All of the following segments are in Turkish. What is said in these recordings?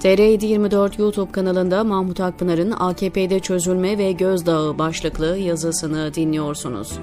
TR724 YouTube kanalında Mahmut Akpınar'ın AKP'de çözülme ve gözdağı başlıklı yazısını dinliyorsunuz.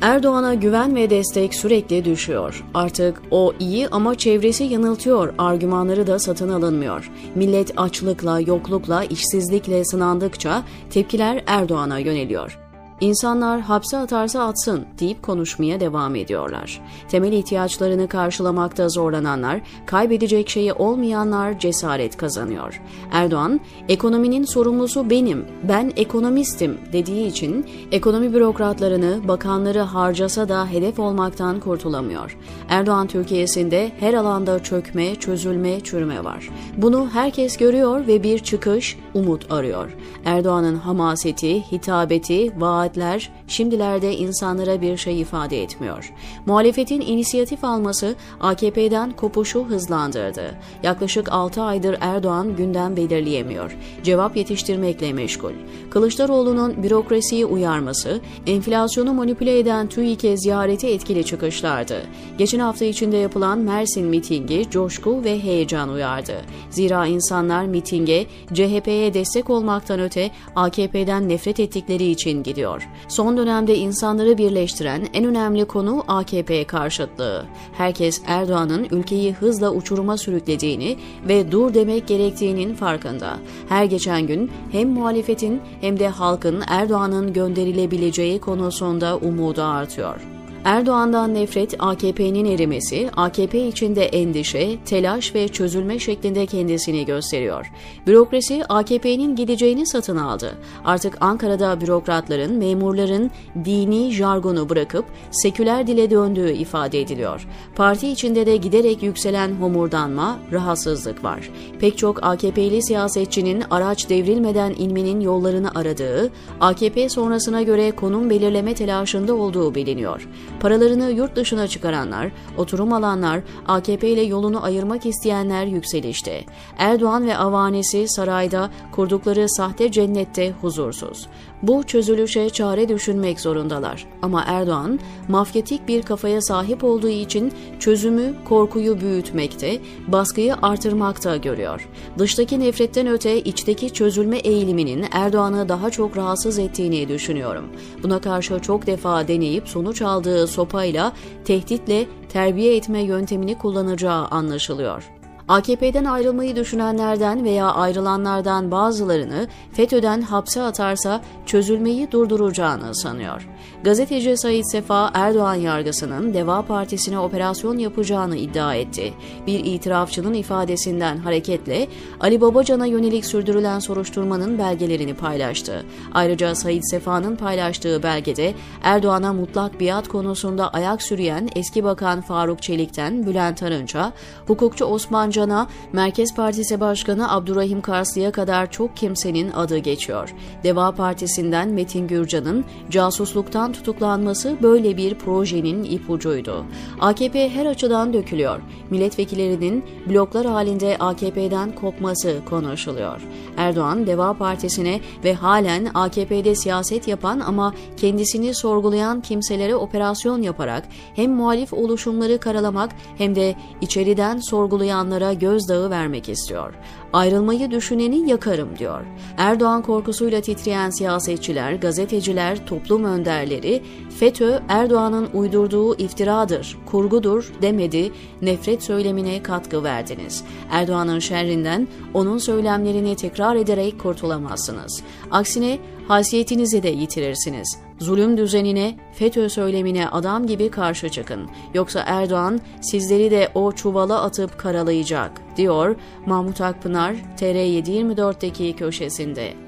Erdoğan'a güven ve destek sürekli düşüyor. Artık o iyi ama çevresi yanıltıyor argümanları da satın alınmıyor. Millet açlıkla, yoklukla, işsizlikle sınandıkça tepkiler Erdoğan'a yöneliyor. İnsanlar hapse atarsa atsın deyip konuşmaya devam ediyorlar. Temel ihtiyaçlarını karşılamakta zorlananlar, kaybedecek şeyi olmayanlar cesaret kazanıyor. Erdoğan, ekonominin sorumlusu benim, ben ekonomistim dediği için ekonomi bürokratlarını, bakanları harcasa da hedef olmaktan kurtulamıyor. Erdoğan Türkiye'sinde her alanda çökme, çözülme, çürüme var. Bunu herkes görüyor ve bir çıkış, umut arıyor. Erdoğan'ın hamaseti, hitabeti, vaat vaatler şimdilerde insanlara bir şey ifade etmiyor. Muhalefetin inisiyatif alması AKP'den kopuşu hızlandırdı. Yaklaşık 6 aydır Erdoğan gündem belirleyemiyor. Cevap yetiştirmekle meşgul. Kılıçdaroğlu'nun bürokrasiyi uyarması, enflasyonu manipüle eden TÜİK'e ziyareti etkili çıkışlardı. Geçen hafta içinde yapılan Mersin mitingi coşku ve heyecan uyardı. Zira insanlar mitinge CHP'ye destek olmaktan öte AKP'den nefret ettikleri için gidiyor ediyor. Son dönemde insanları birleştiren en önemli konu AKP karşıtlığı. Herkes Erdoğan'ın ülkeyi hızla uçuruma sürüklediğini ve dur demek gerektiğinin farkında. Her geçen gün hem muhalefetin hem de halkın Erdoğan'ın gönderilebileceği konusunda umudu artıyor. Erdoğan'dan nefret AKP'nin erimesi, AKP içinde endişe, telaş ve çözülme şeklinde kendisini gösteriyor. Bürokrasi AKP'nin gideceğini satın aldı. Artık Ankara'da bürokratların, memurların dini jargonu bırakıp seküler dile döndüğü ifade ediliyor. Parti içinde de giderek yükselen homurdanma, rahatsızlık var. Pek çok AKP'li siyasetçinin araç devrilmeden inmenin yollarını aradığı, AKP sonrasına göre konum belirleme telaşında olduğu biliniyor. Paralarını yurt dışına çıkaranlar, oturum alanlar, AKP ile yolunu ayırmak isteyenler yükselişte. Erdoğan ve avanesi sarayda kurdukları sahte cennette huzursuz. Bu çözülüşe çare düşünmek zorundalar. Ama Erdoğan, mafyatik bir kafaya sahip olduğu için çözümü korkuyu büyütmekte, baskıyı artırmakta görüyor. Dıştaki nefretten öte içteki çözülme eğiliminin Erdoğan'ı daha çok rahatsız ettiğini düşünüyorum. Buna karşı çok defa deneyip sonuç aldığı sopayla, tehditle terbiye etme yöntemini kullanacağı anlaşılıyor. AKP'den ayrılmayı düşünenlerden veya ayrılanlardan bazılarını FETÖ'den hapse atarsa çözülmeyi durduracağını sanıyor. Gazeteci Said Sefa Erdoğan yargısının Deva Partisi'ne operasyon yapacağını iddia etti. Bir itirafçının ifadesinden hareketle Ali Babacan'a yönelik sürdürülen soruşturmanın belgelerini paylaştı. Ayrıca Said Sefa'nın paylaştığı belgede Erdoğan'a mutlak biat konusunda ayak sürüyen eski bakan Faruk Çelik'ten Bülent Arınç'a, hukukçu Osman Can'a, Merkez Partisi Başkanı Abdurrahim Karslı'ya kadar çok kimsenin adı geçiyor. Deva Partisi'nden Metin Gürcan'ın casusluktan tutuklanması böyle bir projenin ipucuydu. AKP her açıdan dökülüyor. Milletvekillerinin bloklar halinde AKP'den kopması konuşuluyor. Erdoğan, Deva Partisi'ne ve halen AKP'de siyaset yapan ama kendisini sorgulayan kimselere operasyon yaparak hem muhalif oluşumları karalamak hem de içeriden sorgulayanlara onlara gözdağı vermek istiyor. Ayrılmayı düşüneni yakarım diyor. Erdoğan korkusuyla titreyen siyasetçiler, gazeteciler, toplum önderleri FETÖ Erdoğan'ın uydurduğu iftiradır, kurgudur demedi, nefret söylemine katkı verdiniz. Erdoğan'ın şerrinden onun söylemlerini tekrar ederek kurtulamazsınız. Aksine haysiyetinizi de yitirirsiniz. Zulüm düzenine, FETÖ söylemine adam gibi karşı çıkın. Yoksa Erdoğan sizleri de o çuvala atıp karalayacak, diyor Mahmut Akpınar TR724'deki köşesinde.